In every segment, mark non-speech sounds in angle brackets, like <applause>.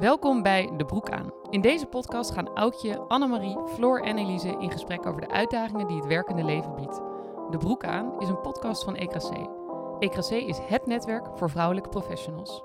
Welkom bij De Broek aan. In deze podcast gaan Oudje, Annemarie, Floor en Elise in gesprek over de uitdagingen die het werkende leven biedt. De Broek aan is een podcast van EKC. EKC is het netwerk voor vrouwelijke professionals.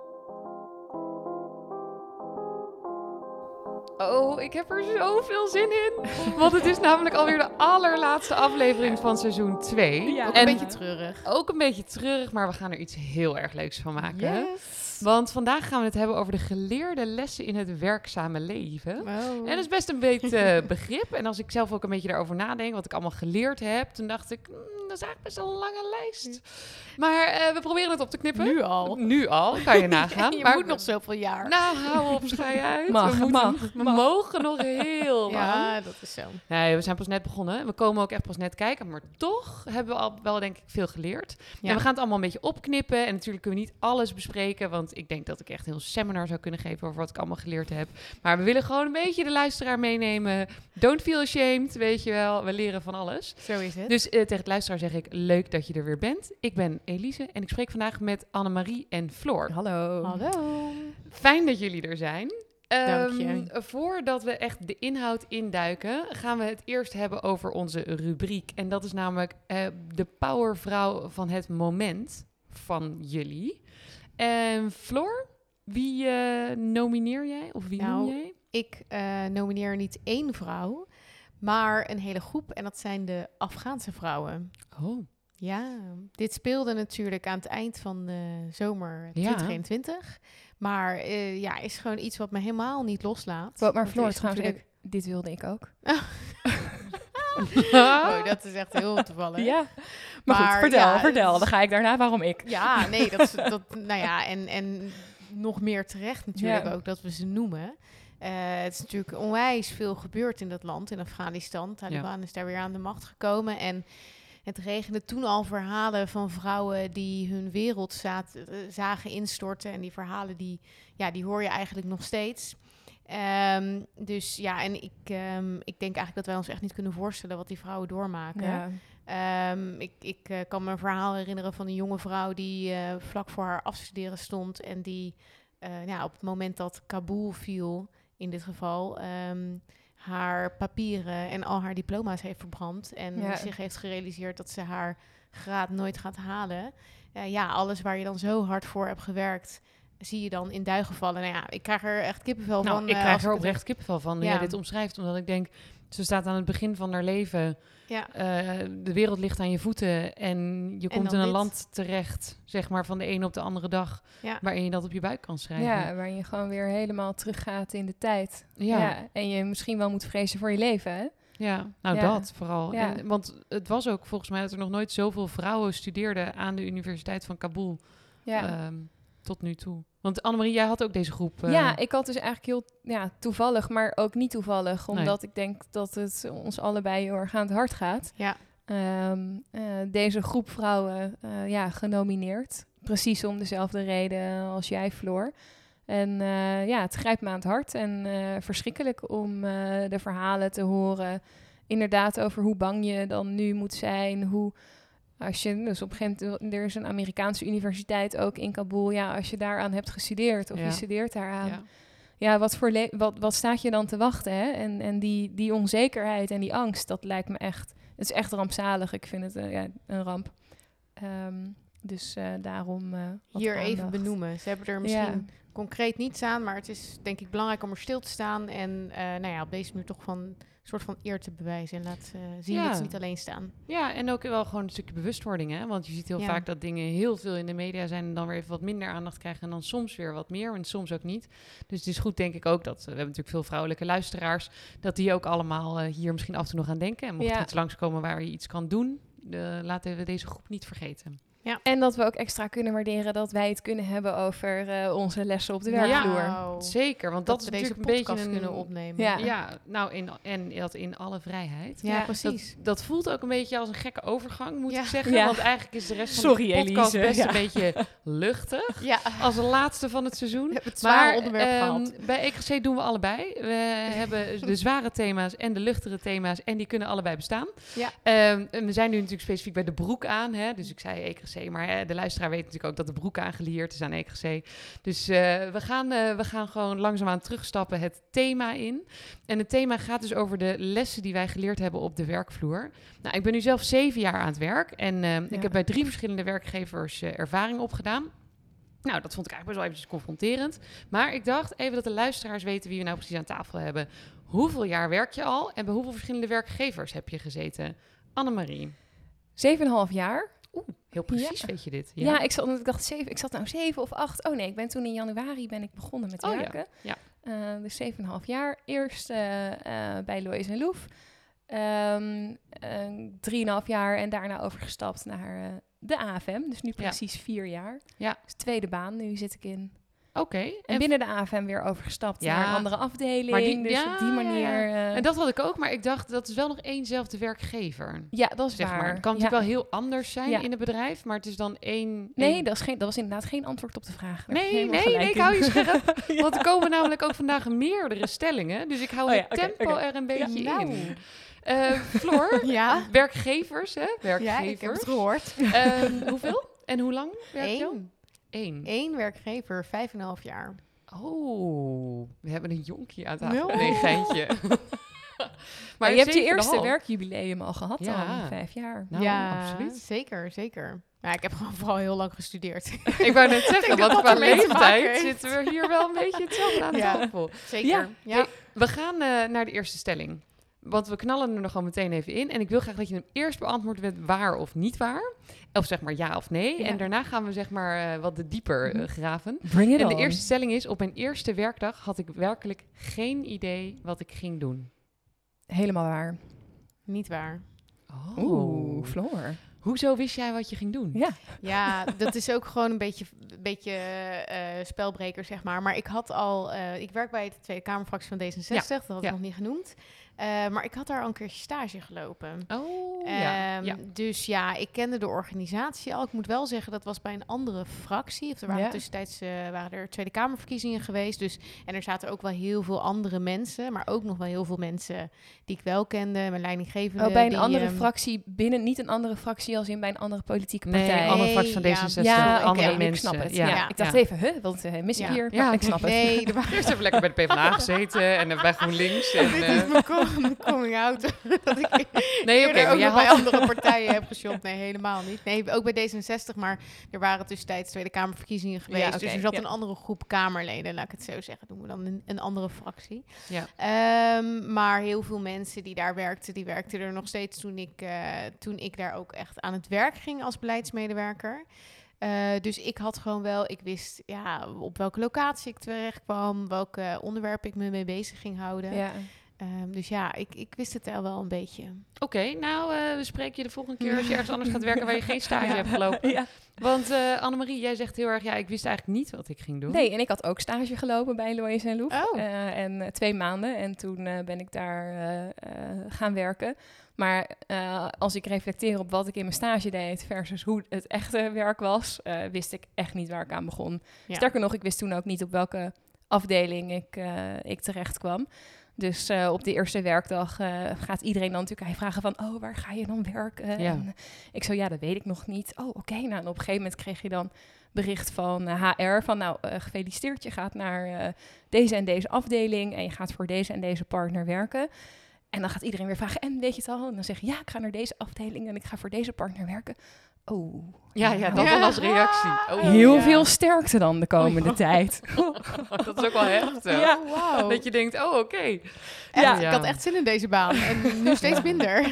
Oh, ik heb er zoveel zin in. <laughs> Want het is namelijk alweer de allerlaatste aflevering van seizoen 2. Ja. Ook En- een beetje treurig. Ook een beetje treurig, maar we gaan er iets heel erg leuks van maken. Yes. Want vandaag gaan we het hebben over de geleerde lessen in het werkzame leven. En dat is best een beetje eh, begrip. En als ik zelf ook een beetje daarover nadenk, wat ik allemaal geleerd heb, toen dacht ik, "Mm, dat is eigenlijk best een lange lijst. Maar eh, we proberen het op te knippen. Nu al. Nu al, kan je nagaan. <laughs> je maar moet nog zoveel jaar. Nou, hou op, schei uit. Mag, we moeten- mag, we mag. mogen nog heel <laughs> lang. ja, dat is zo. Nee, we zijn pas net begonnen. We komen ook echt pas net kijken. Maar toch hebben we al wel, denk ik, veel geleerd. Ja. En we gaan het allemaal een beetje opknippen. En natuurlijk kunnen we niet alles bespreken. Want ik denk dat ik echt een heel seminar zou kunnen geven over wat ik allemaal geleerd heb. Maar we willen gewoon een beetje de luisteraar meenemen. Don't feel ashamed, weet je wel. We leren van alles. Zo is het. Dus eh, tegen het luisteraar zeg ik, leuk dat je er weer bent. Ik ben Elise en ik spreek vandaag met Annemarie en Floor. Hallo. Hallo. Fijn dat jullie er zijn. Dank je. Ehm, voordat we echt de inhoud induiken, gaan we het eerst hebben over onze rubriek. En dat is namelijk eh, de powervrouw van het moment van jullie. En Floor, wie eh, nomineer jij? Of wie Nou, noem jij? Ik eh, nomineer niet één vrouw, maar een hele groep. En dat zijn de Afghaanse vrouwen. Oh, Ja, dit speelde natuurlijk aan het eind van de zomer Ja. 2021. Maar eh, ja, is gewoon iets wat me helemaal niet loslaat. Wat maar Floor, is trouwens, natuurlijk- ik- dit wilde ik ook. <laughs> <laughs> Oh, dat is echt heel toevallig. Ja. Maar, Maar goed, vertel, ja, vertel. Dan ga ik daarna waarom ik. Ja, nee, dat, is- dat nou ja, en, en nog meer terecht natuurlijk Ja. ook dat we ze noemen. Eh, het is natuurlijk onwijs veel gebeurd in dat land, in Afghanistan. Taliban is daar weer aan de macht gekomen en het regende toen al verhalen van vrouwen die hun wereld eh, zagen instorten. En die verhalen die, ja, die hoor je eigenlijk nog steeds. Ehm, dus ja, en ik, ehm, ik denk eigenlijk dat wij ons echt niet kunnen voorstellen wat die vrouwen doormaken. Ja. Ehm, ik ik eh, kan me een verhaal herinneren van een jonge vrouw die vlak voor haar afstuderen stond. En die ja, op het moment dat Kabul viel, in dit geval, ehm, haar papieren en al haar diploma's heeft verbrand. En Ja. zich heeft gerealiseerd dat ze haar graad nooit gaat halen. Eh, ja, alles waar je dan zo hard voor hebt gewerkt, zie je dan in duigen vallen. Nou ja, ik krijg er echt kippenvel nou, van. ik eh, krijg er oprecht kippenvel van Ja. jij dit omschrijft. Omdat ik denk, ze staat aan het begin van haar leven. Ja. Eh, de wereld ligt aan je voeten en je komt in een dit. land terecht, zeg maar van de ene op de andere dag, Ja. waarin je dat op je buik kan schrijven. ja, waarin je gewoon weer helemaal teruggaat in de tijd. Ja. En je misschien wel moet vrezen voor je leven, hè? Ja, nou Ja. dat vooral. Ja. En, want het was ook volgens mij dat er nog nooit zoveel vrouwen studeerden aan de Universiteit van Kabul Ja. ehm, tot nu toe. Want Annemarie, jij had ook deze groep. eh, Ja, ik had dus eigenlijk heel ja, toevallig, maar ook niet toevallig. Omdat ik denk dat het ons allebei heel erg aan het hart gaat. Ja. Ehm, eh, deze groep vrouwen eh, ja, genomineerd. Precies om dezelfde reden als jij, Floor. En eh, ja, het grijpt me aan het hart. En eh, verschrikkelijk om eh, de verhalen te horen. Inderdaad, over hoe bang je dan nu moet zijn. Hoe als je, dus op een gegeven moment, er is een Amerikaanse universiteit ook in Kabul. Ja, als je daaraan hebt gestudeerd of Ja. je studeert daaraan ja. ja, wat, voor le- wat, wat staat je dan te wachten? Hè? En, en die, die onzekerheid en die angst, dat lijkt me echt... Het is echt rampzalig. Ik vind het eh, ja, een ramp. Ehm, dus eh, daarom eh, wat hier even benoemen. Ze hebben er misschien concreet niets aan, maar het is denk ik belangrijk om er stil te staan en eh, nou ja, op deze manier toch van een soort van eer te bewijzen en laat eh, zien Ja. dat ze niet alleen staan. ja, en ook wel gewoon een stukje bewustwording. Hè? Want je ziet heel Ja. vaak dat dingen heel veel in de media zijn... en dan weer even wat minder aandacht krijgen... en dan soms weer wat meer en soms ook niet. Dus het is goed, denk ik ook, dat... we hebben natuurlijk veel vrouwelijke luisteraars... dat die ook allemaal eh, hier misschien af en toe nog aan denken. En mocht Ja. er iets langskomen waar je iets kan doen... laten we deze groep niet vergeten. En dat we ook extra kunnen waarderen dat wij het kunnen hebben over eh, onze lessen op de Ja. werkvloer. Nou, Zeker, want dat, dat, we is deze natuurlijk een beetje podcast een... kunnen opnemen. Ja. Ja, nou, in, en dat in alle vrijheid. Ja, Ja, precies. Dat, dat voelt ook een beetje als een gekke overgang, moet Ja. ik zeggen. Ja. Want eigenlijk is de rest van Sorry, de podcast Elise, best ja. een beetje luchtig. <laughs> Ja, Als de laatste van het seizoen. we hebben het zware Maar onderwerp gehad. bij EKC doen we allebei. We <laughs> hebben de zware thema's en de luchtige thema's. En die kunnen allebei bestaan. Ja. Ehm, en we zijn nu natuurlijk specifiek bij de broek aan. Hè? Dus ik zei EKC EGC. Maar hè, de luisteraar weet natuurlijk ook dat de broek aangeleerd is aan EGC. Dus eh, we, gaan, eh, we gaan gewoon langzaamaan terugstappen het thema in. En het thema gaat dus over de lessen die wij geleerd hebben op de werkvloer. Nou, ik ben nu zelf zeven jaar aan het werk. En eh, ik heb bij drie verschillende werkgevers ervaring opgedaan. Nou, dat vond ik eigenlijk best wel eventjes confronterend. Maar ik dacht even dat de luisteraars weten wie we nou precies aan tafel hebben. Hoeveel jaar werk je al en bij hoeveel verschillende werkgevers heb je gezeten? Annemarie. Zeven en een half jaar. Heel precies Ja. weet je dit. Ja, ik, zat, ik dacht zeven. Ik zat nou zeven of acht. Oh nee, ik ben toen in januari ben ik begonnen met Oh ja, werken. ja. Eh, dus zeven en een half jaar. Eerst eh, eh, bij Lois en Loef. Eh, drieënhalf jaar en daarna overgestapt naar de AFM. Dus nu Ja. precies vier jaar. Ja. Dus tweede baan, nu zit ik in. Oké. En, En, binnen de AFM weer overgestapt Ja. naar een andere afdeling. Maar die- dus ja, op die ja, manier... ja. eh, en dat had ik ook, maar ik dacht dat is wel nog éénzelfde werkgever. ja, dat is Zeg waar. maar. Het kan Ja. natuurlijk wel heel anders zijn Ja. in het bedrijf, maar het is dan één. Nee, één- dat, is geen, dat was inderdaad geen antwoord op de vraag. Daar Nee, nee, nee, ik hou je scherp. <laughs> Want er komen namelijk ook vandaag meerdere stellingen. Dus ik hou Oh ja, het tempo er een beetje nou. in. Eh Floor, <laughs> Ja. werkgevers, hè? Ja, Werkgevers. ik heb het gehoord. Ehm, hoeveel? En hoe lang werk je? Eén. Werkgever, vijf en een half jaar. Oh, we hebben een jonkie aan tafel. No. Nee, geintje. <laughs> Maar je hebt je eerste werkjubileum al gehad Ja. dan, vijf jaar. Nou, ja, absoluut. zeker, zeker. Ja, ik heb gewoon vooral heel lang gestudeerd. Ik wou net <laughs> zeggen, want qua leeftijd zitten we hier wel een beetje hetzelfde aan Ja. tafel. Zeker. Ja. Ja. Hey, we gaan eh, naar de eerste stelling. Want we knallen er nog gewoon meteen even in. En ik wil graag dat je hem eerst beantwoordt met waar of niet waar. Of zeg maar ja of nee. Ja. En daarna gaan we zeg maar eh, wat de dieper eh, Mhm. graven. Bring it En de on. eerste stelling is, op mijn eerste werkdag had ik werkelijk geen idee wat ik ging doen. Helemaal waar. Niet waar. Oeh, Floor. Hoezo wist jij wat je ging doen? Ja. Ja, dat is ook gewoon een beetje, een beetje eh, spelbreker, zeg maar. Maar ik had al, eh, ik werk bij de Tweede Kamerfractie van D66, dat had ja. ik nog niet genoemd. Eh, maar ik had daar al een keertje stage gelopen. Oh, ja. Ehm, ja. Dus ja, ik kende de organisatie al. Ik moet wel zeggen, dat was bij een andere fractie. Of er waren Ja. tussentijds eh, waren er Tweede Kamerverkiezingen geweest. Dus, en er zaten ook wel heel veel andere mensen. Maar ook nog wel heel veel mensen die ik wel kende. Mijn leidinggevende. Oh, bij een die, andere ehm, fractie binnen, niet een andere fractie als in bij een andere politieke Nee, partij. andere fractie van Ja. D66, ja, andere mensen. ik snap het. Ja, Ja, ja. ik dacht ja. even, huh, wat eh, mis ik Ja. hier? Ja, ik snap het. Nee, er <laughs> waren Eerst even lekker bij de PvdA gezeten en bij GroenLinks. <laughs> En, Mijn, com- mijn coming out. dat ik nee, oké, ook jij bij andere partijen heb geshopt. Nee, helemaal niet. Nee, ook bij D66. Maar er waren tussentijds Tweede Kamerverkiezingen geweest. oké, dus er zat ja. een andere groep Kamerleden, laat ik het zo zeggen. Doen we dan een, een andere fractie. Ja. Ehm, maar heel veel mensen die daar werkten, die werkten er nog steeds toen ik, eh, toen ik daar ook echt aan het werk ging als beleidsmedewerker. Eh, dus ik had gewoon wel, ik wist ja, op welke locatie ik terecht kwam, welke onderwerpen ik me mee bezig ging houden. Ja. Ehm, dus ja, ik, ik wist het al wel een beetje. Oké, nou, eh, we spreken je de volgende keer als je ergens anders gaat <laughs> werken waar je geen stage hebt gelopen. Ja. Want eh Annemarie, jij zegt heel erg, ja, ik wist eigenlijk niet wat ik ging doen. Nee, en ik had ook stage gelopen bij Lois en Loef. Oh. Eh, en eh, twee maanden. En toen eh, ben ik daar eh, eh, gaan werken. Maar eh, als ik reflecteer op wat ik in mijn stage deed versus hoe het echte werk was, eh, wist ik echt niet waar ik aan begon. Ja. Sterker nog, ik wist toen ook niet op welke afdeling ik, eh, ik terecht kwam. Dus eh, op de eerste werkdag eh, gaat iedereen dan natuurlijk vragen van... oh, waar ga je dan werken? Ja. En ik zo, ja, dat weet ik nog niet. Oh, oké. Nou, en op een gegeven moment kreeg je dan bericht van eh, HR... van nou, eh, gefeliciteerd, je gaat naar eh, deze en deze afdeling... en je gaat voor deze en deze partner werken. En dan gaat iedereen weer vragen, en weet je het al? En dan zeg je, ja, ik ga naar deze afdeling... en ik ga voor deze partner werken. Oh, Ja, ja, dat Ja. dan als reactie. <laughs> Oh, Heel ja. veel sterkte dan de komende tijd. <laughs> dat is ook wel heftig. <laughs> Ja. Oh, wow. Dat je denkt, oh, oké. Ja. Ik had echt zin in deze baan. En nu steeds minder.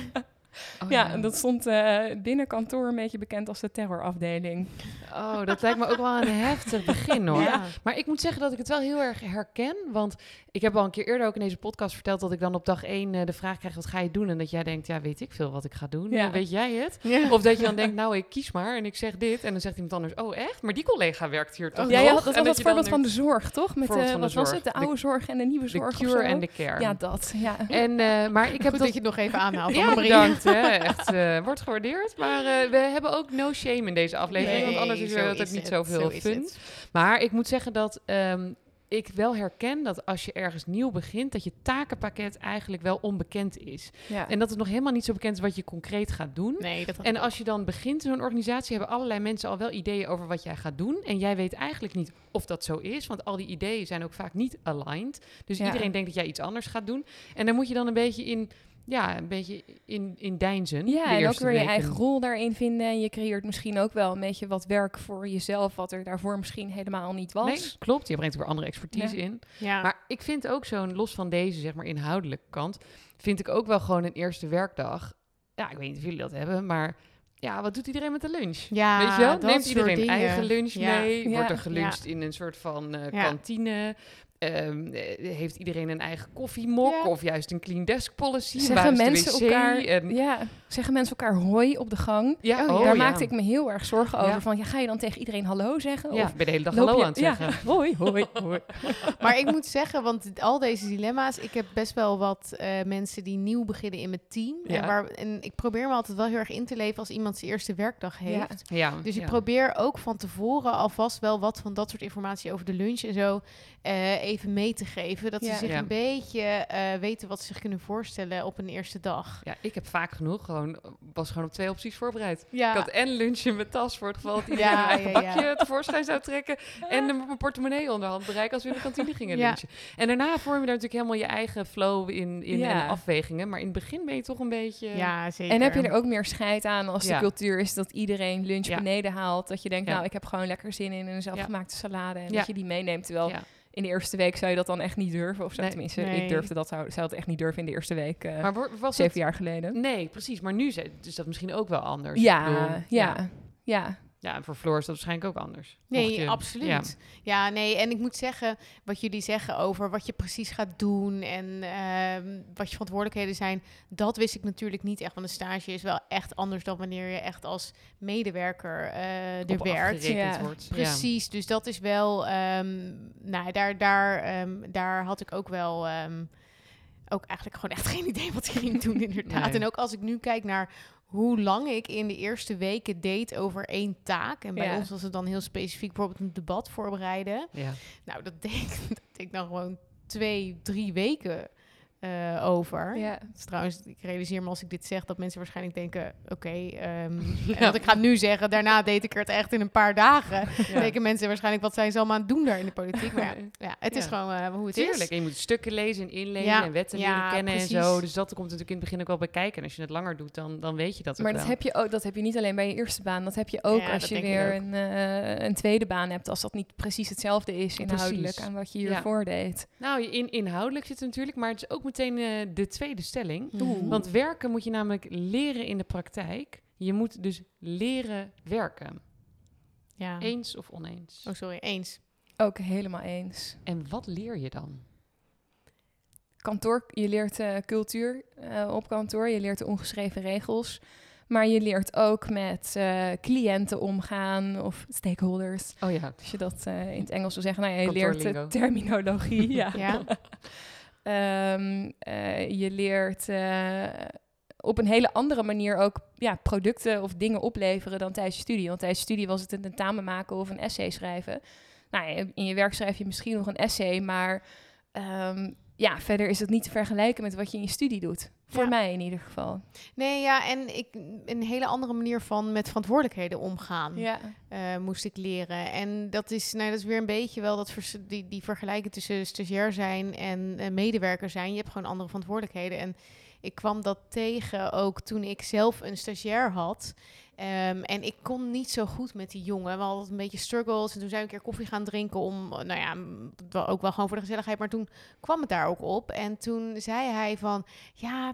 Oh, Ja, en dat stond eh, binnen kantoor een beetje bekend als de terrorafdeling. Oh, dat lijkt me ook wel een heftig begin, hoor. Ja. Maar ik moet zeggen dat ik het wel heel erg herken. Want ik heb al een keer eerder ook in deze podcast verteld... dat ik dan op dag één eh, de vraag krijg, wat ga je doen? En dat jij denkt, ja, weet ik veel wat ik ga doen. Ja. Eh, Weet jij het? Ja. Of dat je dan denkt, nou, ik kies maar en ik zeg dit. En dan zegt iemand anders, oh, echt? Maar die collega werkt hier toch Oh, ja, nog? dat En was je dan voorbeeld van de zorg, toch? Met Voorbeeld de, de wat was het? De De- oude zorg en de nieuwe De zorg of cure zo? en de care. Ja, dat. Ja. En, eh, maar ik heb Goed dat je het nog even aanhaalt. Ja, Annemarie. Hè. Echt, eh, wordt gewaardeerd. Maar eh, we hebben ook no shame in deze aflevering. want anders is er altijd niet zoveel zo fun. Maar ik moet zeggen dat ehm, ik wel herken dat als je ergens nieuw begint, dat je takenpakket eigenlijk wel onbekend is. Ja. En dat het nog helemaal niet zo bekend is wat je concreet gaat doen. Nee, dat had En als je dan begint in zo'n organisatie, hebben allerlei mensen al wel ideeën over wat jij gaat doen. En jij weet eigenlijk niet of dat zo is, want al die ideeën zijn ook vaak niet aligned. Dus Ja. iedereen denkt dat jij iets anders gaat doen. En daar moet je dan een beetje in, ja, een beetje in, in deinzen. Ja, de en ook weer je weken. eigen rol daarin vinden. En je creëert misschien ook wel een beetje wat werk voor jezelf, wat er daarvoor misschien helemaal niet was. Nee, klopt. Je brengt er weer andere expertise Ja. in. Ja. Maar ik vind ook zo'n, los van deze, zeg maar, inhoudelijke kant, vind ik ook wel gewoon een eerste werkdag. Ja, ik weet niet of jullie dat hebben, maar ja, wat doet iedereen met de lunch? ja, Weet je wel? dat Neemt iedereen eigen lunch Ja. mee? Ja. Wordt er geluncht in een soort van eh, Ja. kantine? Ehm, eh, heeft iedereen een eigen koffiemok Ja. of juist een clean desk policy? Zeggen de mensen, elkaar, En, ja, zeggen mensen elkaar hoi op de gang? ja, Oh, oh, Daar maakte ik me heel erg zorgen over. Van, ja, ga je dan tegen iedereen hallo zeggen? Ja, Of ben de hele dag hallo je- aan het zeggen. <laughs> hoi, hoi, hoi. <laughs> Maar ik moet zeggen, want al deze dilemma's, ik heb best wel wat eh, mensen die nieuw beginnen in mijn team. Ja. En, waar, en ik probeer me altijd wel heel erg in te leven als iemand zijn eerste werkdag heeft. Dus ik probeer ook van tevoren alvast wel wat van dat soort informatie over de lunch en zo eh, even mee te geven. Dat Ja. ze zich Ja. een beetje eh, weten wat ze zich kunnen voorstellen op een eerste dag. Ja, ik heb vaak genoeg gewoon, was gewoon op twee opties voorbereid. Ja, Ik had en lunch in mijn tas voor het geval dat iedereen Ja, een eigen ja, ja. bakje tevoorschijn zou trekken. En de- mijn portemonnee onderhand bereiken als we in de kantine gingen Ja. lunchen. En daarna vorm je daar natuurlijk helemaal je eigen flow in, in Ja. en afwegingen. Maar in het begin ben je toch een beetje... ja zeker. En heb je er ook meer scheid aan als Ja. de cultuur is dat iedereen lunch Ja. beneden haalt? Dat je denkt, Ja. nou, ik heb gewoon lekker zin in een zelfgemaakte salade. En Ja. dat je die meeneemt. Terwijl Ja. In de eerste week zou je dat dan echt niet durven. Of zo. Nee. Tenminste, Nee. ik durfde dat, zou, zou het echt niet durven in de eerste week. eh, Maar was zeven het... jaar geleden. Nee, precies. Maar nu is dat misschien ook wel anders. Ik Ja, bedoel, ja, ja. Ja, en voor Floor is dat waarschijnlijk ook anders. Nee, je- absoluut. ja. Ja. nee, en ik moet zeggen, wat jullie zeggen over wat je precies gaat doen en ehm, wat je verantwoordelijkheden zijn, dat wist ik natuurlijk niet echt. Want een stage is wel echt anders dan wanneer je echt als medewerker eh er Op werkt. Ja, wordt. Precies, dus dat is wel, ehm, nou, daar, daar, ehm, daar had ik ook wel, ehm, ook eigenlijk gewoon echt <laughs> geen idee wat ik ging doen inderdaad. Nee. En ook als ik nu kijk naar hoe lang ik in de eerste weken deed over één taak. En bij Ja. ons was het dan heel specifiek bijvoorbeeld een debat voorbereiden. Ja. Nou, dat deed, ik- <laughs> dat deed ik dan gewoon twee, drie weken eh, over. ja. Is trouwens, ik realiseer me als ik dit zeg dat mensen waarschijnlijk denken: oké, ehm, <laughs> Ja. en wat ik ga nu zeggen, daarna deed ik er het echt in een paar dagen. Ja. <laughs> Denken mensen waarschijnlijk wat zijn ze allemaal aan het doen daar in de politiek. Maar ja, <laughs> ja het is gewoon eh, hoe het Tuurlijk. is. En je moet stukken lezen en inlezen Ja, en wetten ja, leren kennen en zo. Dus dat komt natuurlijk in het begin ook wel bij kijken. En als je het langer doet, dan, dan weet je dat ook Maar dat wel. heb, je ook, dat heb je niet alleen bij je eerste baan. Dat heb je ook Ja, als je weer een, eh, een tweede baan hebt. Als dat niet precies hetzelfde is inhoudelijk Precies. aan wat je Ja. hiervoor deed. Nou, in, inhoudelijk zit het natuurlijk, maar het is ook meteen eh, de tweede stelling. Oeh. Want werken moet je namelijk leren in de praktijk. Je moet dus leren werken. Ja. Eens of oneens. Oh, sorry, eens. Ook helemaal eens. En wat leer je dan? Kantoor, je leert eh, cultuur eh, op kantoor. Je leert de ongeschreven regels. Maar je leert ook met eh, cliënten omgaan of stakeholders. Oh ja, Als je dat eh, in het Engels wil zeggen. Nou, ja, je leert terminologie. <laughs> ja. Ja. Ehm, eh, je leert eh, op een hele andere manier ook ja, producten of dingen opleveren dan tijdens je studie. Want tijdens je studie was het een tentamen maken of een essay schrijven. Nou, in je werk schrijf je misschien nog een essay, maar ehm, ja, verder is het niet te vergelijken met wat je in je studie doet. Voor Ja. mij in ieder geval. Nee, ja, en ik, een hele andere manier van met verantwoordelijkheden omgaan. Ja, eh, moest ik leren. En dat is, nou, dat is weer een beetje wel dat vers- die, die vergelijking tussen stagiair zijn en eh, medewerker zijn. Je hebt gewoon andere verantwoordelijkheden. En ik kwam dat tegen ook toen ik zelf een stagiair had. Ehm, en ik kon niet zo goed met die jongen. We hadden een beetje struggles. En toen zijn we een keer koffie gaan drinken om, nou ja, ook wel gewoon voor de gezelligheid. Maar toen kwam het daar ook op. En toen zei hij van, ja,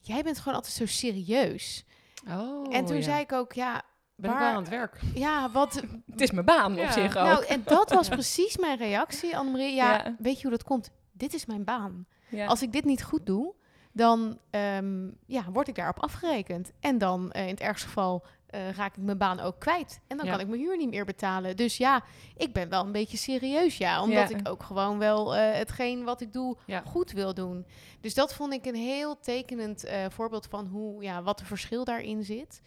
jij bent gewoon altijd zo serieus. Oh, en toen ja. zei ik ook, ja, Ben ik wel aan het werk? ja, wat, <laughs> het is mijn baan Ja. op zich ook. nou, en dat was <laughs> precies mijn reactie, Annemarie. Ja, Ja. weet je hoe dat komt? Dit is mijn baan. ja. Als ik dit niet goed doe, dan ehm, ja, word ik daarop afgerekend. En dan eh, in het ergste geval eh, raak ik mijn baan ook kwijt. En dan Ja. kan ik mijn huur niet meer betalen. Dus ja, ik ben wel een beetje serieus, ja. Omdat Ja. ik ook gewoon wel eh, hetgeen wat ik doe Ja. goed wil doen. Dus dat vond ik een heel tekenend eh, voorbeeld van hoe, ja, wat de verschil daarin zit.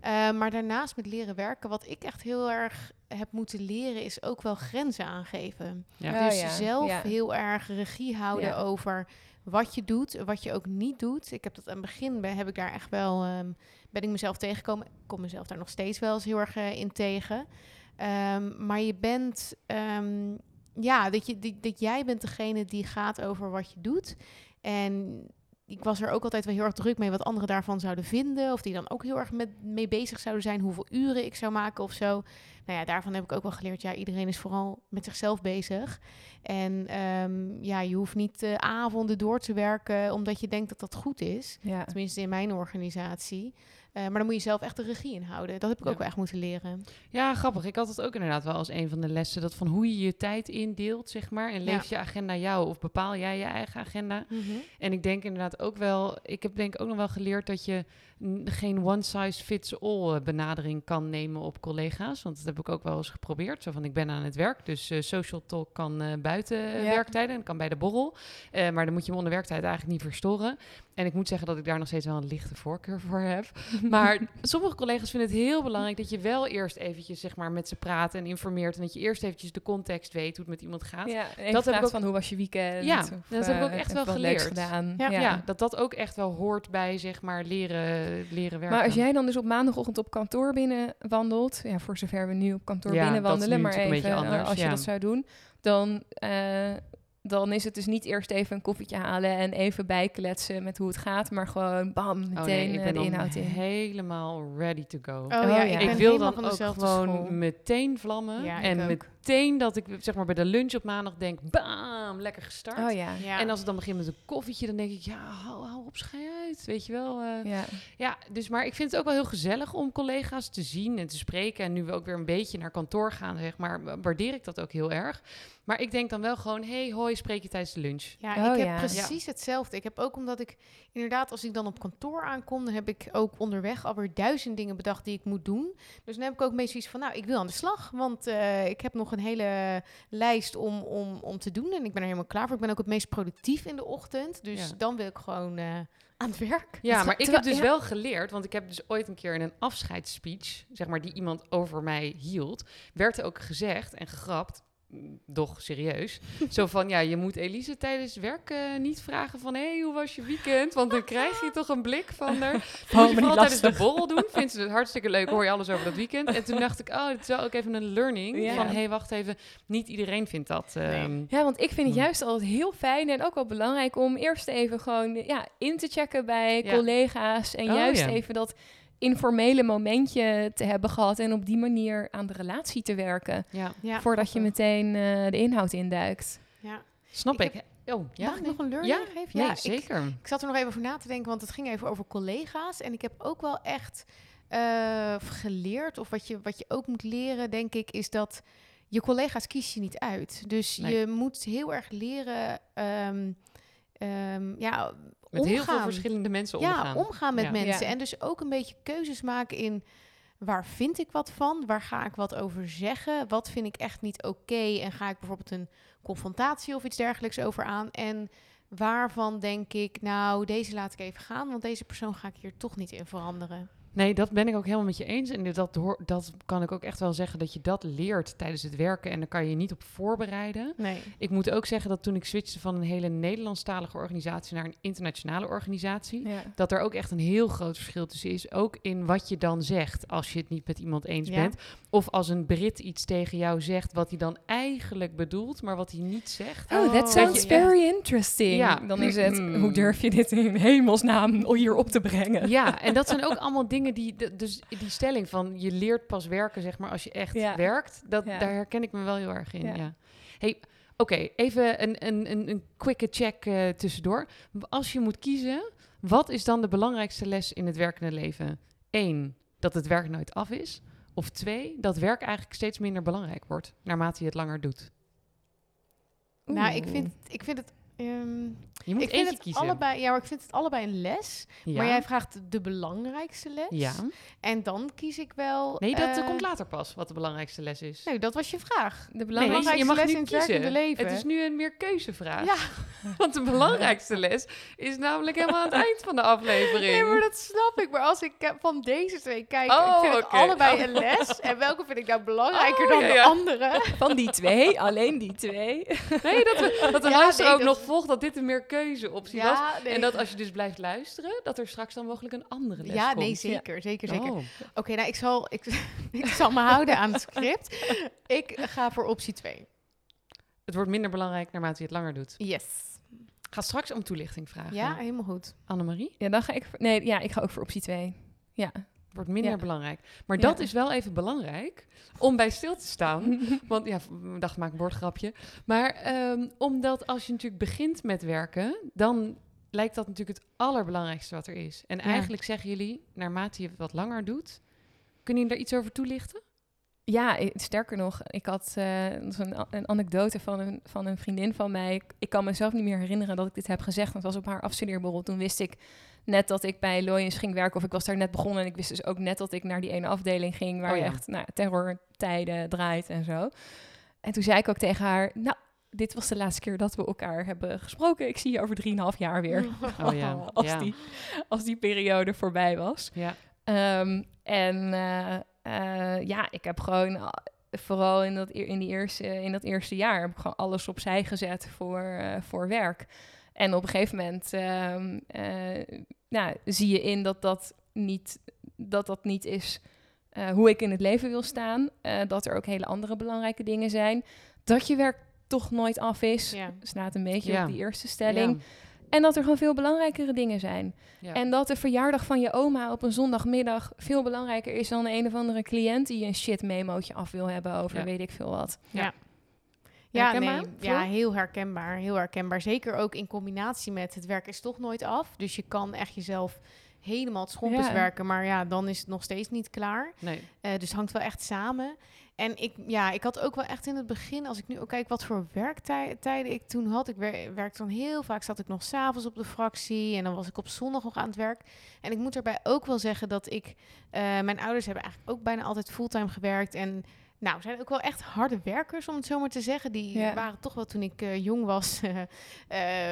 Eh, maar daarnaast met leren werken, wat ik echt heel erg heb moeten leren, is ook wel grenzen aangeven. Ja. dus Oh ja, zelf ja. heel erg regie houden Ja. over wat je doet, en wat je ook niet doet. Ik heb dat aan het begin, ben, heb ik daar echt wel, ehm, ben ik mezelf tegengekomen. Ik kom mezelf daar nog steeds wel eens heel erg eh, in tegen. Ehm, maar je bent, ehm, ja, dat, je, dat jij bent degene die gaat over wat je doet. En ik was er ook altijd wel heel erg druk mee wat anderen daarvan zouden vinden. Of die dan ook heel erg met, mee bezig zouden zijn. Hoeveel uren ik zou maken of zo. Nou ja, daarvan heb ik ook wel geleerd. Ja, iedereen is vooral met zichzelf bezig. En ehm, ja, je hoeft niet eh, avonden door te werken omdat je denkt dat dat goed is. Ja. Tenminste in mijn organisatie. Eh, maar dan moet je zelf echt de regie in houden. Dat heb ik Ja. ook wel echt moeten leren. Ja, grappig. Ik had het ook inderdaad wel als een van de lessen. Dat van hoe je je tijd indeelt, zeg maar. En Ja. leeft je agenda jou of bepaal jij je eigen agenda? En ik denk inderdaad ook wel... Ik heb denk ik ook nog wel geleerd dat je geen one-size-fits-all eh, benadering kan nemen op collega's. Want dat heb ik ook wel eens geprobeerd. Zo van, ik ben aan het werk, dus eh, social talk kan eh, buiten eh, Ja. werktijden. En kan bij de borrel. Maar dan moet je hem onder werktijd eigenlijk niet verstoren. En ik moet zeggen dat ik daar nog steeds wel een lichte voorkeur voor heb. <laughs> Maar sommige collega's vinden het heel belangrijk dat je wel eerst eventjes zeg maar, met ze praat en informeert. En dat je eerst eventjes de context weet hoe het met iemand gaat. Ja, heb dat ik ook- van hoe was je weekend? Ja, Of, dat heb ik ook eh, echt wel geleerd. gedaan. Ja. Ja. dat dat ook echt wel hoort bij zeg maar leren, leren werken. Maar als jij dan dus op maandagochtend op kantoor binnen wandelt, ja, voor zover we nu op kantoor binnen dat wandelen, maar even een beetje eh, anders, als je dat zou doen, dan, eh, dan is het dus niet eerst even een koffietje halen en even bijkletsen met hoe het gaat, maar gewoon bam, meteen Oh nee, ik eh, ben de dan inhoud in. helemaal ready to go. Oh, ja, ja. ik, Ik wil dan ook gewoon school. meteen vlammen. Ja, en ook. Meteen dat ik zeg maar bij de lunch op maandag denk, bam, lekker gestart. Oh ja. Ja. En als het dan begint met een koffietje, dan denk ik, ja, hou, hou op, schei uit. Weet je wel. eh. Ja. Ja, dus maar ik vind het ook wel heel gezellig om collega's te zien en te spreken. En nu we ook weer een beetje naar kantoor gaan, zeg maar, wa- waardeer ik dat ook heel erg. Maar ik denk dan wel gewoon, hey, hoi, spreek je tijdens de lunch. Ja, Oh, ik heb ja. precies hetzelfde. Ik heb ook omdat ik inderdaad, als ik dan op kantoor aankom, dan heb ik ook onderweg alweer duizend dingen bedacht die ik moet doen. Dus dan heb ik ook meestal iets van, nou, ik wil aan de slag, want eh, ik heb nog een hele lijst om, om, om te doen en ik ben er helemaal klaar voor. Ik ben ook het meest productief in de ochtend, dus Ja. dan wil ik gewoon eh, aan het werk. Ja, <laughs> maar ik heb dus ja. wel geleerd, want ik heb dus ooit een keer in een afscheidsspeech, zeg maar, die iemand over mij hield, werd er ook gezegd en gegrapt, doch serieus, <laughs> zo van, ja, je moet Elise tijdens werk eh, niet vragen van, hé, hey, hoe was je weekend? Want dan krijg je toch een blik van haar. Oh, <laughs> Moet je tijdens de borrel doen, vindt ze het hartstikke leuk, hoor je alles over dat weekend. En toen dacht ik, oh, het is wel ook even een learning Ja. van, hé, hey, wacht even, niet iedereen vindt dat. ehm, Ja, want ik vind het Hmm. juist altijd heel fijn en ook wel belangrijk om eerst even gewoon ja, in te checken bij Ja. collega's. En Oh, juist ja. even dat informele momentje te hebben gehad en op die manier aan de relatie te werken. ja, Ja, voordat je meteen eh, de inhoud induikt. Ja. snap Ik ik. Oh, ja, Mag ik nee. nog een learning Ja, geven? nee, Ja, ik- zeker. Ik zat er nog even over na te denken, want het ging even over collega's. En ik heb ook wel echt eh, geleerd, of wat je, wat je ook moet leren, denk ik, is dat je collega's kies je niet uit. Dus Nee. je moet heel erg leren, ehm, ehm, ja, Met heel veel omgaan. verschillende mensen ja, omgaan. omgaan met Ja. mensen. Ja. En dus ook een beetje keuzes maken in waar vind ik wat van? Waar ga ik wat over zeggen? Wat vind ik echt niet oké? En ga ik bijvoorbeeld een confrontatie of iets dergelijks over aan? En waarvan denk ik, nou, deze laat ik even gaan, want deze persoon ga ik hier toch niet in veranderen. Nee, dat ben ik ook helemaal met je eens. En dat, hoor, dat kan ik ook echt wel zeggen dat je dat leert tijdens het werken. En daar kan je je niet op voorbereiden. Nee. Ik moet ook zeggen dat toen ik switchte van een hele Nederlandstalige organisatie naar een internationale organisatie, Ja. dat er ook echt een heel groot verschil tussen is. Ook in wat je dan zegt als je het niet met iemand eens Ja. bent. Of als een Brit iets tegen jou zegt wat hij dan eigenlijk bedoelt, maar wat hij niet zegt. Oh, that dat sounds je very interesting. Ja. Dan is het, Mm. hoe durf je dit in hemelsnaam hier op te brengen? Ja, en dat zijn ook allemaal dingen die, de- dus die stelling van je leert pas werken, zeg maar, als je echt Ja. werkt, dat, Ja. daar herken ik me wel heel erg in. Ja. Ja. Hey, oké, even een, een, een, een quick check eh, tussendoor. Als je moet kiezen, wat is dan de belangrijkste les in het werkende leven? Eén, dat het werk nooit af is. Of twee, dat werk eigenlijk steeds minder belangrijk wordt, naarmate je het langer doet. Nou, ik vind, ik vind het ehm, Je moet ik vind het kiezen. allebei, ja, maar ik vind het allebei een les. ja. Maar jij vraagt de belangrijkste les. ja. En dan kies ik wel. Nee, dat eh, komt later pas, wat de belangrijkste les is. Nee, dat was je vraag. De Nee, belangrijkste... je mag les nu in het werkende leven. Het is nu een meer keuzevraag. Ja, <laughs> Want de belangrijkste les is namelijk helemaal aan het eind van de aflevering. nee, maar dat snap ik. Maar als ik van deze twee kijk, Oh, ik vind het oké. allebei een <laughs> les. En welke vind ik nou belangrijker Oh, dan ja, de andere? Van die twee, alleen die twee. Nee, dat, we, dat de Ja, luisteraar nee, ook dat- nog volgt dat dit een meer keuzeoptie was. Nee. En dat als je dus blijft luisteren, dat er straks dan mogelijk een andere les ja, komt. nee, zeker, zeker, zeker. Oh. Oké, nou, ik zal, ik, <laughs> ik zal me houden aan het script. Ik ga voor optie 2. Het wordt minder belangrijk naarmate je het langer doet. Yes. Ik ga straks om toelichting vragen. Ja, helemaal goed. Annemarie? Ja, dan ga ik... voor- Nee, ja, ik ga ook voor optie 2. Ja. Wordt minder Ja. belangrijk. Maar Ja. dat is wel even belangrijk om bij stil te staan. <laughs> Want ja, dacht, maak een woordgrapje. Maar ehm, omdat als je natuurlijk begint met werken, dan lijkt dat natuurlijk het allerbelangrijkste wat er is. En Ja. eigenlijk zeggen jullie, naarmate je het wat langer doet, kunnen jullie daar iets over toelichten? Ja, sterker nog, ik had eh, is een, een anekdote van een, van een vriendin van mij. Ik, ik kan mezelf niet meer herinneren dat ik dit heb gezegd. Want het was op haar afstudeerborrel. Toen wist ik net dat ik bij Loyens ging werken. Of ik was daar net begonnen. En ik wist dus ook net dat ik naar die ene afdeling ging... waar Oh je ja. echt nou, terrortijden draait en zo. En toen zei ik ook tegen haar... Nou, dit was de laatste keer dat we elkaar hebben gesproken. Ik zie je over drieënhalf jaar weer. <laughs> Oh ja, <laughs> Als, ja. die, als die periode voorbij was. Ja, Ehm, en eh, eh, ja, ik heb gewoon a- vooral in dat, eer- in, die eerste, in dat eerste jaar heb ik gewoon alles opzij gezet voor, eh, voor werk. En op een gegeven moment ehm, eh, nou, zie je in dat dat niet, dat dat niet is eh, hoe ik in het leven wil staan. Eh, dat er ook hele andere belangrijke dingen zijn. Dat je werk toch nooit af is. Ja. Slaat een beetje Ja. op die eerste stelling. En dat er gewoon veel belangrijkere dingen zijn. Ja. En dat de verjaardag van je oma op een zondagmiddag veel belangrijker is dan een of andere cliënt die een shit memootje af wil hebben over Ja. weet ik veel wat. Ja, Herkenbaar, nee, ja, heel herkenbaar. Heel herkenbaar. Zeker ook in combinatie met het werk is toch nooit af. Dus je kan echt jezelf helemaal het schompers Ja. werken. Maar ja, dan is het nog steeds niet klaar. Nee. Eh, dus het hangt wel echt samen. En ik, ja, ik had ook wel echt in het begin, als ik nu ook kijk wat voor werktijden ik toen had. Ik wer werkte dan heel vaak, zat ik nog s'avonds op de fractie en dan was ik op zondag nog aan het werk. En ik moet erbij ook wel zeggen dat ik, eh, mijn ouders hebben eigenlijk ook bijna altijd fulltime gewerkt. En nou, zijn ook wel echt harde werkers, om het zo maar te zeggen. Die Ja. waren toch wel toen ik eh, jong was, <laughs> eh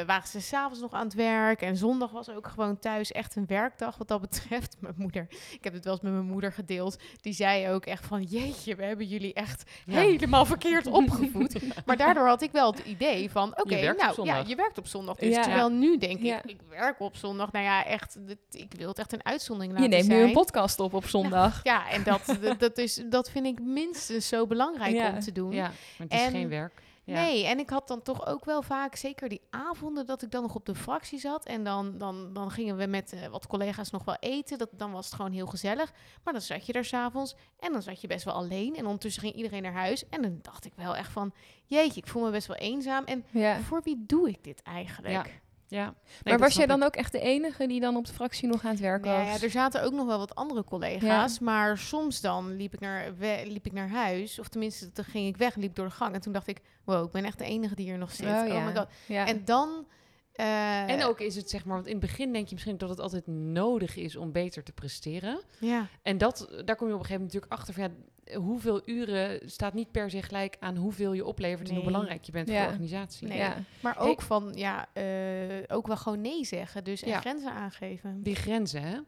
waren ze s'avonds nog aan het werk. En zondag was ook gewoon thuis echt een werkdag wat dat betreft. <laughs> Mijn moeder, ik heb het wel eens met mijn moeder gedeeld. Die zei ook echt van, jeetje, we hebben jullie echt Ja. helemaal verkeerd <laughs> opgevoed. maar daardoor had ik wel het idee van, oké, Je nou ja, je werkt op zondag. Dus Ja. terwijl nu denk ik, ik werk op zondag. Nou ja, echt, ik wil het echt een uitzondering Je laten neemt zijn. nu een podcast op op zondag. Ja, en dat, dat, dat, is, dat vind ik minstens zo belangrijk Ja. om te doen. Ja, maar het is En- geen werk. Ja. Nee, en ik had dan toch ook wel vaak, zeker die avonden dat ik dan nog op de fractie zat. En dan, dan, dan gingen we met eh, wat collega's nog wel eten. Dat, dan was het gewoon heel gezellig. Maar dan zat je er s'avonds en dan zat je best wel alleen. En ondertussen ging iedereen naar huis. En dan dacht ik wel echt van, jeetje, ik voel me best wel eenzaam. En Ja. voor wie doe ik dit eigenlijk? Ja. Nee, maar was jij dan ik. ook echt de enige die dan op de fractie nog aan het werken Nee, was? ja, er zaten ook nog wel wat andere collega's. Maar soms dan liep ik, naar, we- liep ik naar huis. Of tenminste, toen ging ik weg en liep door de gang. En toen dacht ik, wow, ik ben echt de enige die hier nog zit. Oh, Oh, ja. my god. Ja. En dan... eh, En ook is het zeg maar, want in het begin denk je misschien dat het altijd nodig is om beter te presteren. Ja, En dat, daar kom je op een gegeven moment natuurlijk achter van ja, hoeveel uren staat niet per se gelijk aan hoeveel je oplevert en hoe belangrijk je bent Ja. voor de organisatie. Nee. ja. maar ook van, ja, eh, ook wel gewoon nee zeggen. Dus en Ja. grenzen aangeven. Die grenzen, hè?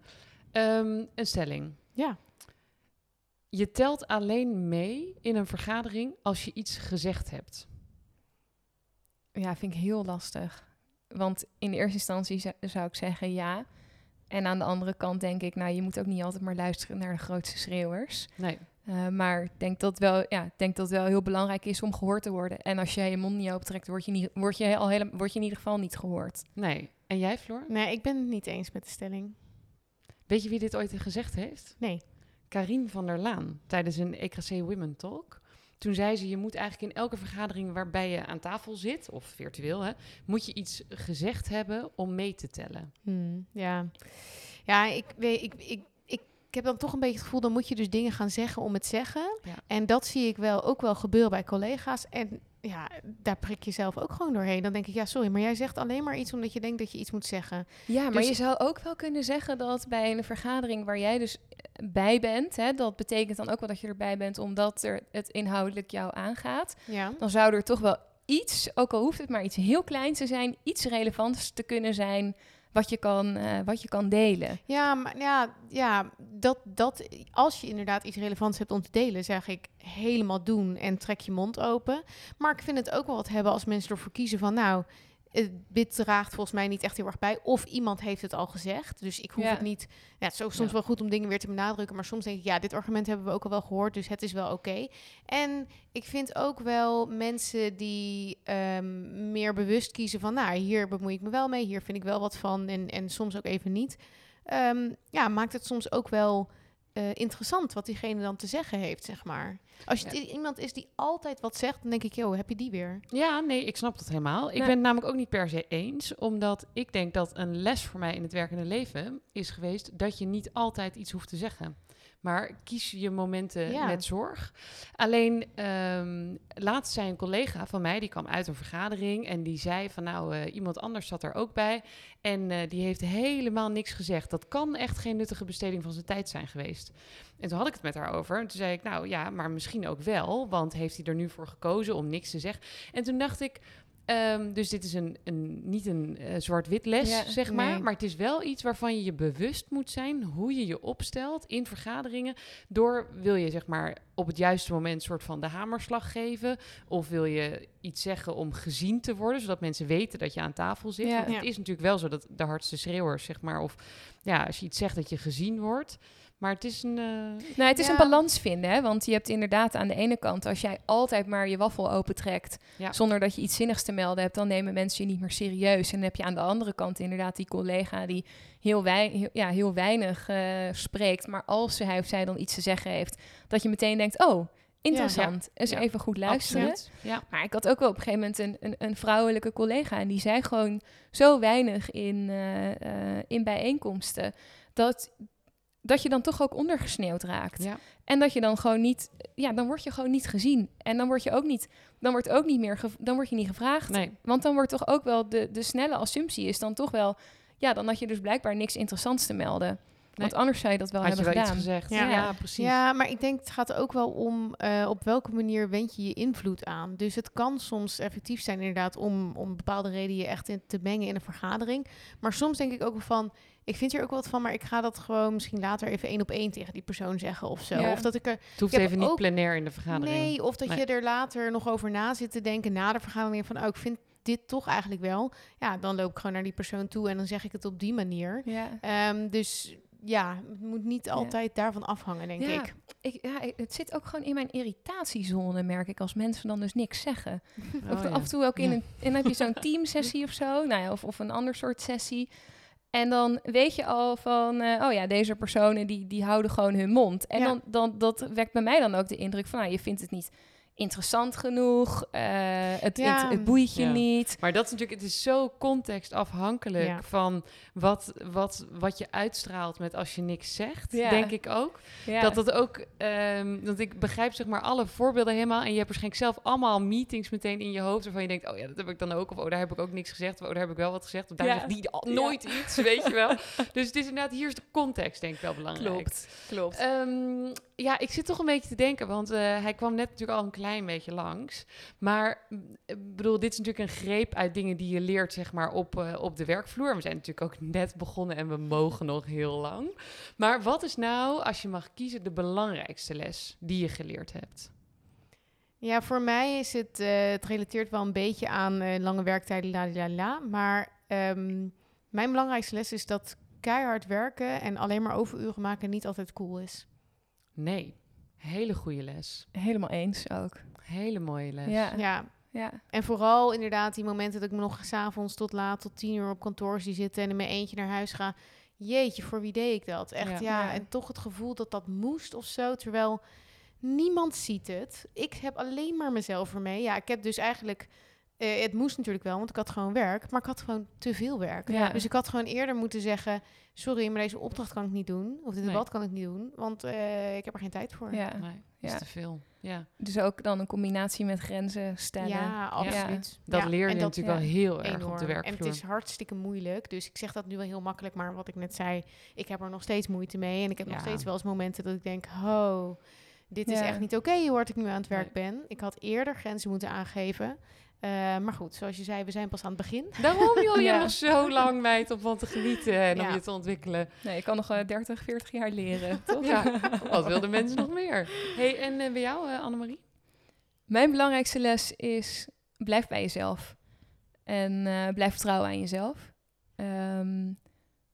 Ehm, een stelling. Ja. Je telt alleen mee in een vergadering als je iets gezegd hebt. ja, vind ik heel lastig. Want in de eerste instantie zou, zou ik zeggen ja. En aan de andere kant denk ik, nou, je moet ook niet altijd maar luisteren naar de grootste schreeuwers. Nee. Eh, maar ik denk dat wel, ja, ik denk dat het wel heel belangrijk is om gehoord te worden. En als jij je mond niet optrekt, word je, niet, word je, al hele, word je in ieder geval niet gehoord. Nee. En jij, Floor? Nee, ik ben het niet eens met de stelling. Weet je wie dit ooit gezegd heeft? Nee. Karin van der Laan tijdens een EKC Women Talk. Toen zei ze, je moet eigenlijk in elke vergadering waarbij je aan tafel zit, of virtueel, hè, moet je iets gezegd hebben om mee te tellen. Hmm, ja. Ja, ik, weet, ik, ik, ik, heb dan toch een beetje het gevoel, dan moet je dus dingen gaan zeggen om het zeggen. Ja. En dat zie ik wel ook wel gebeuren bij collega's. En ja, daar prik je zelf ook gewoon doorheen. Dan denk ik, ja, sorry, maar jij zegt alleen maar iets omdat je denkt dat je iets moet zeggen. Ja, maar Dus- je zou ook wel kunnen zeggen dat bij een vergadering waar jij dus bij bent, hè, dat betekent dan ook wel dat je erbij bent omdat er het inhoudelijk jou aangaat. Ja. Dan zou er toch wel iets, ook al hoeft het maar iets heel kleins te zijn, iets relevants te kunnen zijn wat je kan, eh, wat je kan delen. Ja, maar ja, ja dat, dat, als je inderdaad iets relevants hebt om te delen, zeg ik helemaal doen en trek je mond open. Maar ik vind het ook wel wat hebben als mensen ervoor kiezen van, nou, dit draagt volgens mij niet echt heel erg bij. Of iemand heeft het al gezegd, dus ik hoef Ja. het niet. Ja, het is ook soms Ja. wel goed om dingen weer te benadrukken, maar soms denk ik, ja, dit argument hebben we ook al wel gehoord, dus het is wel oké. En ik vind ook wel mensen die ehm, meer bewust kiezen van, nou, hier bemoei ik me wel mee, hier vind ik wel wat van en, en soms ook even niet. Ehm, ja, maakt het soms ook wel eh, interessant wat diegene dan te zeggen heeft, zeg maar. Als je Ja. iemand is die altijd wat zegt, dan denk ik, joh, heb je die weer? Ja, nee, ik snap dat helemaal. Ik ben het namelijk ook niet per se eens, omdat ik denk dat een les voor mij in het werkende leven is geweest dat je niet altijd iets hoeft te zeggen. Maar kies je momenten Ja. met zorg. Alleen, ehm, laatst zei een collega van mij, die kwam uit een vergadering en die zei van nou, eh, iemand anders zat er ook bij. En eh, die heeft helemaal niks gezegd. Dat kan echt geen nuttige besteding van zijn tijd zijn geweest. En toen had ik het met haar over. En toen zei ik, nou ja, maar misschien ook wel. Want heeft hij er nu voor gekozen om niks te zeggen? En toen dacht ik, ehm, dus dit is een, een, niet een eh, zwart-wit les, Ja, zeg maar. nee. Maar het is wel iets waarvan je je bewust moet zijn hoe je je opstelt in vergaderingen. Door wil je zeg maar op het juiste moment soort van de hamerslag geven. Of wil je iets zeggen om gezien te worden, zodat mensen weten dat je aan tafel zit. Ja. Want het Ja. is natuurlijk wel zo dat de hardste schreeuwers, zeg maar, of ja, als je iets zegt dat je gezien wordt. Maar het is een. eh, Nou, het is Ja. een balans vinden, hè? want je hebt inderdaad aan de ene kant, als jij altijd maar je waffel opentrekt, Ja. zonder dat je iets zinnigs te melden hebt, dan nemen mensen je niet meer serieus. En dan heb je aan de andere kant inderdaad die collega die heel, wei heel, ja, heel weinig eh, spreekt, maar als hij of zij dan iets te zeggen heeft, dat je meteen denkt, oh, interessant, eens Ja. even goed luisteren. Ja. Maar ik had ook wel op een gegeven moment een, een, een vrouwelijke collega en die zei gewoon zo weinig in, eh, eh, in bijeenkomsten dat, dat je dan toch ook ondergesneeuwd raakt. Ja. En dat je dan gewoon niet, ja, dan word je gewoon niet gezien. En dan word je ook niet, dan wordt ook niet meer, dan word je niet gevraagd. Nee. Want dan wordt toch ook wel de, de snelle assumptie is dan toch wel, ja, dan had je dus blijkbaar niks interessants te melden. Want anders zou je dat wel Had je hebben iets gedaan. gezegd? Ja. Ja, precies. Ja, maar ik denk het gaat ook wel om eh, op welke manier wend je je invloed aan. Dus het kan soms effectief zijn inderdaad om om bepaalde reden je echt in te mengen in een vergadering. Maar soms denk ik ook wel van, ik vind hier ook wat van, maar ik ga dat gewoon misschien later even één op één tegen die persoon zeggen of zo. Ja. Of dat ik er Het hoeft even niet ook- plenair in de vergadering. Nee, of dat Nee. je er later nog over na zit te denken na de vergadering van, oh, ik vind dit toch eigenlijk wel. Ja, dan loop ik gewoon naar die persoon toe en dan zeg ik het op die manier. Ja. Ehm, dus ja, het moet niet altijd daarvan afhangen, denk Ja. ik. Ik, ja, het zit ook gewoon in mijn irritatiezone, merk ik, als mensen dan dus niks zeggen. Oh, Of ja. af en toe ook in een... En dan heb je zo'n <laughs> teamsessie of zo, nou ja, of, of een ander soort sessie. En dan weet je al van, eh, oh ja, deze personen die, die houden gewoon hun mond. En dan, dan, dat wekt bij mij dan ook de indruk van, nou, je vindt het niet interessant genoeg, eh, het, Ja. het, het boeit je Ja. niet. Maar dat is natuurlijk, het is zo contextafhankelijk Ja. van wat, wat, wat je uitstraalt met als je niks zegt, Ja. denk ik ook. Ja. Dat dat ook, ehm want ik begrijp zeg maar alle voorbeelden helemaal en je hebt waarschijnlijk zelf allemaal meetings meteen in je hoofd waarvan je denkt, oh ja, dat heb ik dan ook, of oh, daar heb ik ook niks gezegd, of oh, daar heb ik wel wat gezegd, of daar Ja. zegt die al Ja. nooit iets, weet je wel. <laughs> Dus het is inderdaad, hier is de context denk ik wel belangrijk. Klopt, klopt. Ehm, ja, ik zit toch een beetje te denken, want eh, hij kwam net natuurlijk al een klein beetje langs. Maar mm, ik bedoel, dit is natuurlijk een greep uit dingen die je leert, zeg maar, op, eh, op de werkvloer. We zijn natuurlijk ook net begonnen en we mogen nog heel lang. Maar wat is nou, als je mag kiezen, de belangrijkste les die je geleerd hebt? Ja, voor mij is het, eh, het relateert wel een beetje aan eh, lange werktijden, la la la. Maar ehm, mijn belangrijkste les is dat keihard werken en alleen maar overuren maken niet altijd cool is. Nee, hele goede les. Helemaal eens ook. Hele mooie les. Ja, Ja, ja. en vooral inderdaad die momenten dat ik me nog s'avonds tot laat, tot tien uur op kantoor zie zitten en in mijn eentje naar huis ga. Jeetje, voor wie deed ik dat? Echt, Ja. ja. Ja. En toch het gevoel dat dat moest of zo, terwijl niemand ziet het. Ik heb alleen maar mezelf ermee. Ja, ik heb dus eigenlijk eh, het moest natuurlijk wel, want ik had gewoon werk, maar ik had gewoon te veel werk. Ja. Dus ik had gewoon eerder moeten zeggen, sorry, maar deze opdracht kan ik niet doen. Of dit Nee. debat kan ik niet doen, want eh, ik heb er geen tijd voor. Ja. Nee, dat Ja. is te veel. Ja. Dus ook dan een combinatie met grenzen stellen. Ja, absoluut. Dat Ja, leer je dat natuurlijk ja, wel heel erg enorm. op de En het is hartstikke moeilijk. Dus ik zeg dat nu wel heel makkelijk, maar wat ik net zei, ik heb er nog steeds moeite mee. En ik heb nog steeds wel eens momenten dat ik denk, ho, dit is Ja. echt niet oké hoe hard ik nu aan het werk ben. Ik had eerder grenzen moeten aangeven. Eh, maar goed, zoals je zei, we zijn pas aan het begin. <laughs> Daarom joh, je Ja. hebt nog zo lang meid om van te genieten en om je te ontwikkelen. Nee, je kan nog eh, 30, 40 jaar leren, <laughs> toch? Ja, wat wilden mensen nog meer? hey, en eh, bij jou, eh, Annemarie? Mijn belangrijkste les is, blijf bij jezelf. En eh, blijf vertrouwen aan jezelf. Ehm,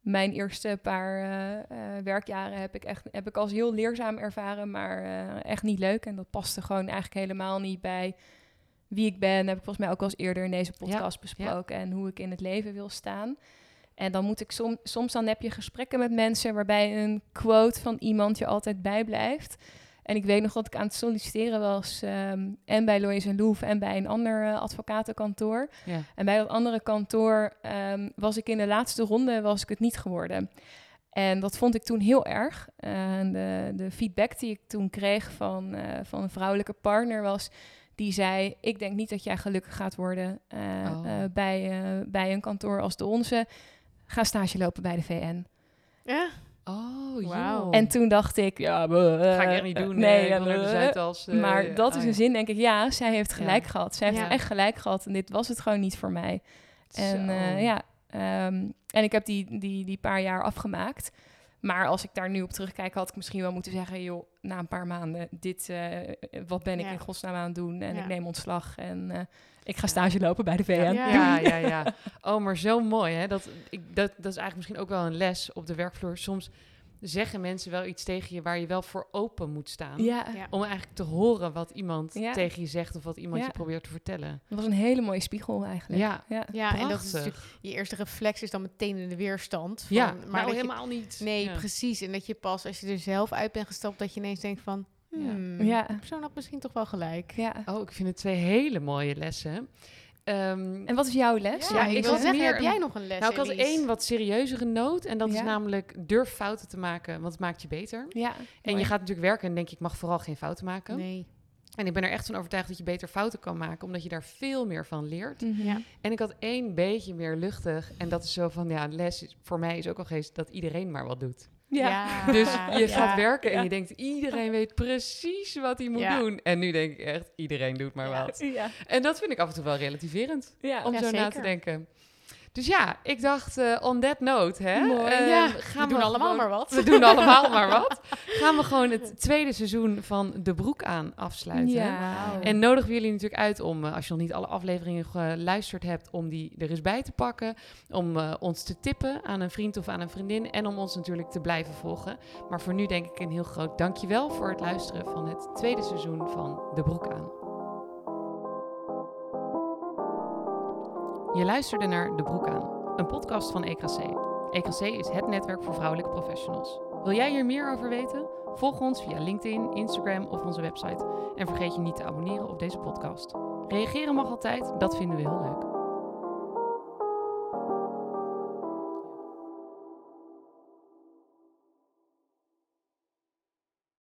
mijn eerste paar eh, eh, werkjaren heb ik, echt, heb ik als heel leerzaam ervaren, maar eh, echt niet leuk. En dat paste gewoon eigenlijk helemaal niet bij wie ik ben. Heb ik volgens mij ook al eens eerder in deze podcast besproken. En hoe ik in het leven wil staan. En dan moet ik som, soms dan heb je gesprekken met mensen waarbij een quote van iemand je altijd bijblijft. En ik weet nog dat ik aan het solliciteren was. ehm, en bij Lois en Loef en bij een ander eh, advocatenkantoor. Ja. En bij dat andere kantoor ehm, was ik in de laatste ronde was ik het niet geworden. En dat vond ik toen heel erg. En de, de feedback die ik toen kreeg van, eh, van een vrouwelijke partner was... die zei, ik denk niet dat jij gelukkig gaat worden eh, Oh. eh, bij, eh, bij een kantoor als de onze. Ga stage lopen bij de VN. Ja, Oh, joh. En toen dacht ik, ja, Dat ga ik echt niet doen. nee, Nee, ik wil naar de eh, Zuidas. eh, maar dat is een ja. zin, denk ik, ja, zij heeft gelijk gehad. Zij heeft Ja. echt gelijk gehad en dit was het gewoon niet voor mij. En eh, ja, ehm, en ik heb die, die, die paar jaar afgemaakt. Maar als ik daar nu op terugkijk, had ik misschien wel moeten zeggen... joh, na een paar maanden, dit, eh, wat ben ik Ja. in godsnaam aan het doen? En Ja. ik neem ontslag en eh, ik ga stage lopen bij de VN. Ja. Ja, <laughs> ja, ja. Oh, maar zo mooi, hè? Dat, ik, dat, dat is eigenlijk misschien ook wel een les op de werkvloer. Soms zeggen mensen wel iets tegen je waar je wel voor open moet staan. Ja, Ja. Om eigenlijk te horen wat iemand Ja. tegen je zegt of wat iemand Ja. je probeert te vertellen. dat was een hele mooie spiegel eigenlijk. Ja, Ja. ja en dat is natuurlijk, je eerste reflex is dan meteen in de weerstand. Van, ja, maar nou je- helemaal niet. Nee, Ja. precies. En dat je pas als je er zelf uit bent gestapt, dat je ineens denkt van... Ja. Hmm, Ja. die persoon had misschien toch wel gelijk. ja. Oh, ik vind het twee hele mooie lessen. Ehm, En wat is jouw les? Ja, Ja, ik ik wil zeggen, meer heb jij nog een les, nou, ik had Elise? één wat serieuzere noot. En dat is namelijk durf fouten te maken, want het maakt je beter. Ja, En mooi. je gaat natuurlijk werken en denk je, ik mag vooral geen fouten maken. Nee. En ik ben er echt van overtuigd dat je beter fouten kan maken, omdat je daar veel meer van leert. Mhm. Ja. En ik had één beetje meer luchtig. En dat is zo van, ja, les is, voor mij is ook al geest dat iedereen maar wat doet. Ja. Dus je ja. gaat werken en ja. je denkt, iedereen weet precies wat hij moet Ja. doen. En nu denk ik echt, iedereen doet maar Ja. wat. Ja. En dat vind ik af en toe wel relativerend, Ja. om Ja, zo na te denken. Dus ja, ik dacht, eh, on that note, hè. Mooi. ja, gaan we doen allemaal gewoon- maar wat. We doen allemaal maar <laughs> wat. Gaan we gewoon het tweede seizoen van De Broek aan afsluiten. Ja. En nodigen we jullie natuurlijk uit om, eh, als je nog niet alle afleveringen geluisterd hebt, om die er eens bij te pakken. Om eh, ons te tippen aan een vriend of aan een vriendin. En om ons natuurlijk te blijven volgen. Maar voor nu denk ik een heel groot dankjewel voor het luisteren van het tweede seizoen van De Broek aan. Je luisterde naar De Broek aan, een podcast van EKC. EKC is het netwerk voor vrouwelijke professionals. Wil jij hier meer over weten? Volg ons via LinkedIn, Instagram of onze website. En vergeet je niet te abonneren op deze podcast. Reageren mag altijd, dat vinden we heel leuk.